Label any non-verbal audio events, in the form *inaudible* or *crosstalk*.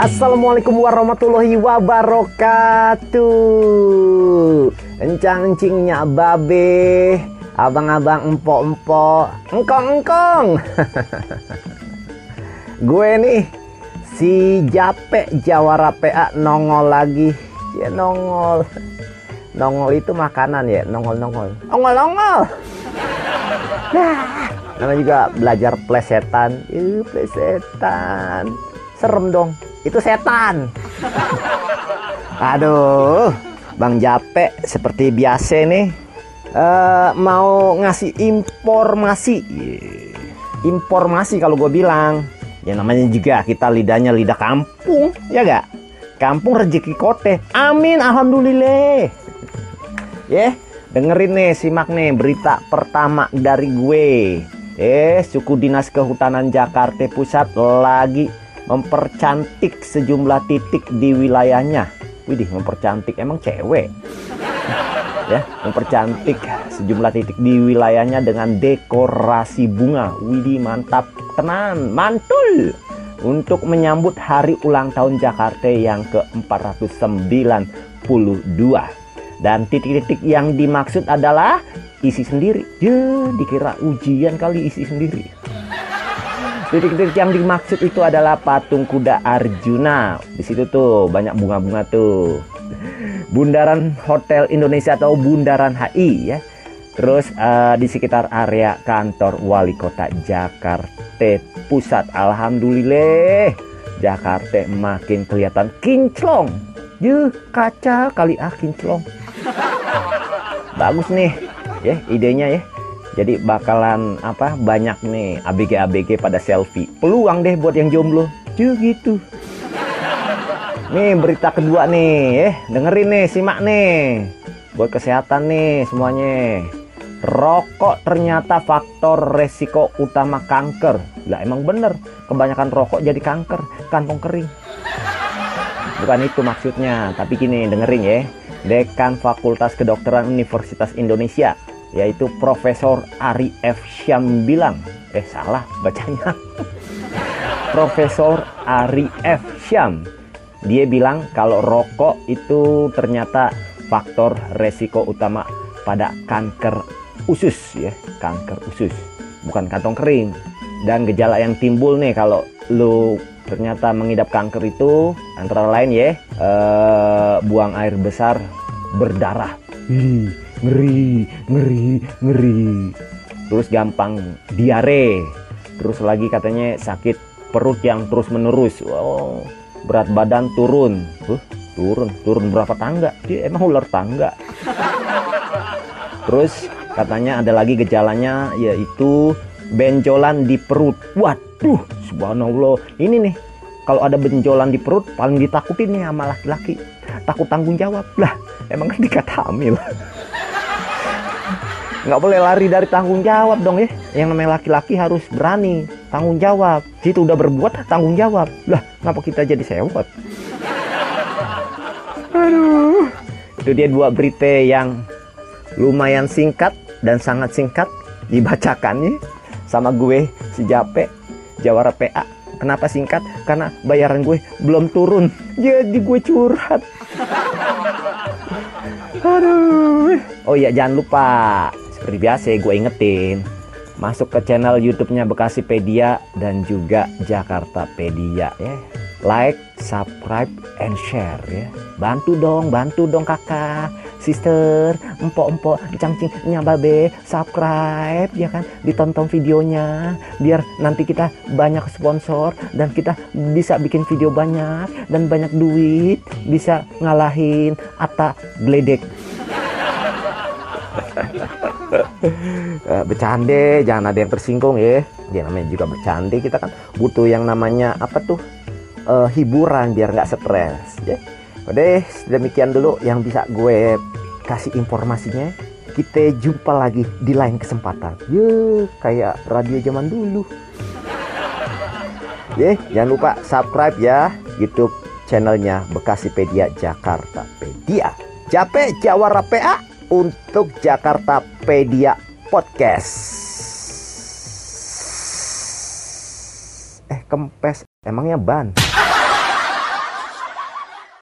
Assalamualaikum warahmatullahi wabarakatuh. Encang-encingnya babe. Abang-abang empok-empok. Engkong-engkong. *laughs* Gue nih Si Jape Jawara PA nongol lagi. Ya nongol. Nongol itu makanan ya Nongol-nongol. Nongol-nongol. *laughs* Nah Namanya juga belajar plesetan. Ih plesetan. Serem dong itu setan. Aduh, Bang Jape seperti biasa nih uh, mau ngasih informasi. Informasi kalau gue bilang, ya namanya juga kita lidahnya lidah kampung, ya gak? Kampung rezeki kote. Amin, alhamdulillah. Ya, yeah, dengerin nih, simak nih berita pertama dari gue. Eh, suku dinas kehutanan Jakarta Pusat lagi mempercantik sejumlah titik di wilayahnya. Widih, mempercantik emang cewek. ya, mempercantik sejumlah titik di wilayahnya dengan dekorasi bunga. Widih, mantap tenan, mantul. Untuk menyambut hari ulang tahun Jakarta yang ke-492. Dan titik-titik yang dimaksud adalah isi sendiri. Ya, dikira ujian kali isi sendiri. Titik-titik yang dimaksud itu adalah patung kuda Arjuna. Di situ tuh banyak bunga-bunga tuh. Bundaran Hotel Indonesia atau Bundaran HI ya. Terus uh, di sekitar area kantor Wali Kota Jakarta Pusat. Alhamdulillah Jakarta makin kelihatan kinclong. Yuh, kaca kali ah kinclong. Bagus nih ya idenya ya jadi bakalan apa banyak nih ABG ABG pada selfie. Peluang deh buat yang jomblo. Cuy gitu nih berita kedua nih eh dengerin nih simak nih. Buat kesehatan nih semuanya. Rokok ternyata faktor resiko utama kanker. Lah emang bener? Kebanyakan rokok jadi kanker kantong kering. Bukan itu maksudnya. Tapi gini dengerin ya. Dekan Fakultas Kedokteran Universitas Indonesia yaitu Profesor Ari F. Syam bilang, eh salah bacanya. Profesor Ari F. Syam. Dia bilang kalau rokok itu ternyata faktor resiko utama pada kanker usus ya, kanker usus, bukan kantong kering. Dan gejala yang timbul nih kalau lu ternyata mengidap kanker itu antara lain ya, eh, buang air besar berdarah. Ngeri ngeri ngeri. Terus gampang diare. Terus lagi katanya sakit perut yang terus menerus wow berat badan turun. Huh, turun? Turun berapa tangga? Dia emang ular tangga. Terus katanya ada lagi gejalanya yaitu benjolan di perut. Waduh subhanallah. Ini nih kalau ada benjolan di perut paling ditakutin nih sama laki-laki. Takut tanggung jawab. Lah emang kan dikata hamil nggak boleh lari dari tanggung jawab dong ya. Yang namanya laki-laki harus berani tanggung jawab. Situ udah berbuat tanggung jawab. Lah kenapa kita jadi sewot? Aduh. Itu dia dua berita yang lumayan singkat dan sangat singkat dibacakannya sama gue si Jape Jawara PA kenapa singkat? Karena bayaran gue belum turun. Jadi gue curhat. Aduh. Oh iya jangan lupa seperti biasa gue ingetin masuk ke channel YouTube-nya Bekasipedia dan juga Jakartapedia ya. Like, subscribe, and share ya. Bantu dong, bantu dong kakak, sister, empok-empok, cangcing, nyababe, subscribe ya kan, ditonton videonya biar nanti kita banyak sponsor dan kita bisa bikin video banyak dan banyak duit, bisa ngalahin Ata Gledek. *laughs* uh, bercanda jangan ada yang tersinggung ya. Dia namanya juga bercanda kita kan butuh yang namanya apa tuh? Uh, hiburan biar nggak stres ya. Oke demikian dulu yang bisa gue kasih informasinya. Kita jumpa lagi di lain kesempatan. Ya kayak radio zaman dulu. Ya jangan lupa subscribe ya YouTube channelnya Bekasipedia Jakarta Pedia. Jape Jawara PA untuk Jakarta Pedia Podcast. Eh, kempes. Emangnya ban?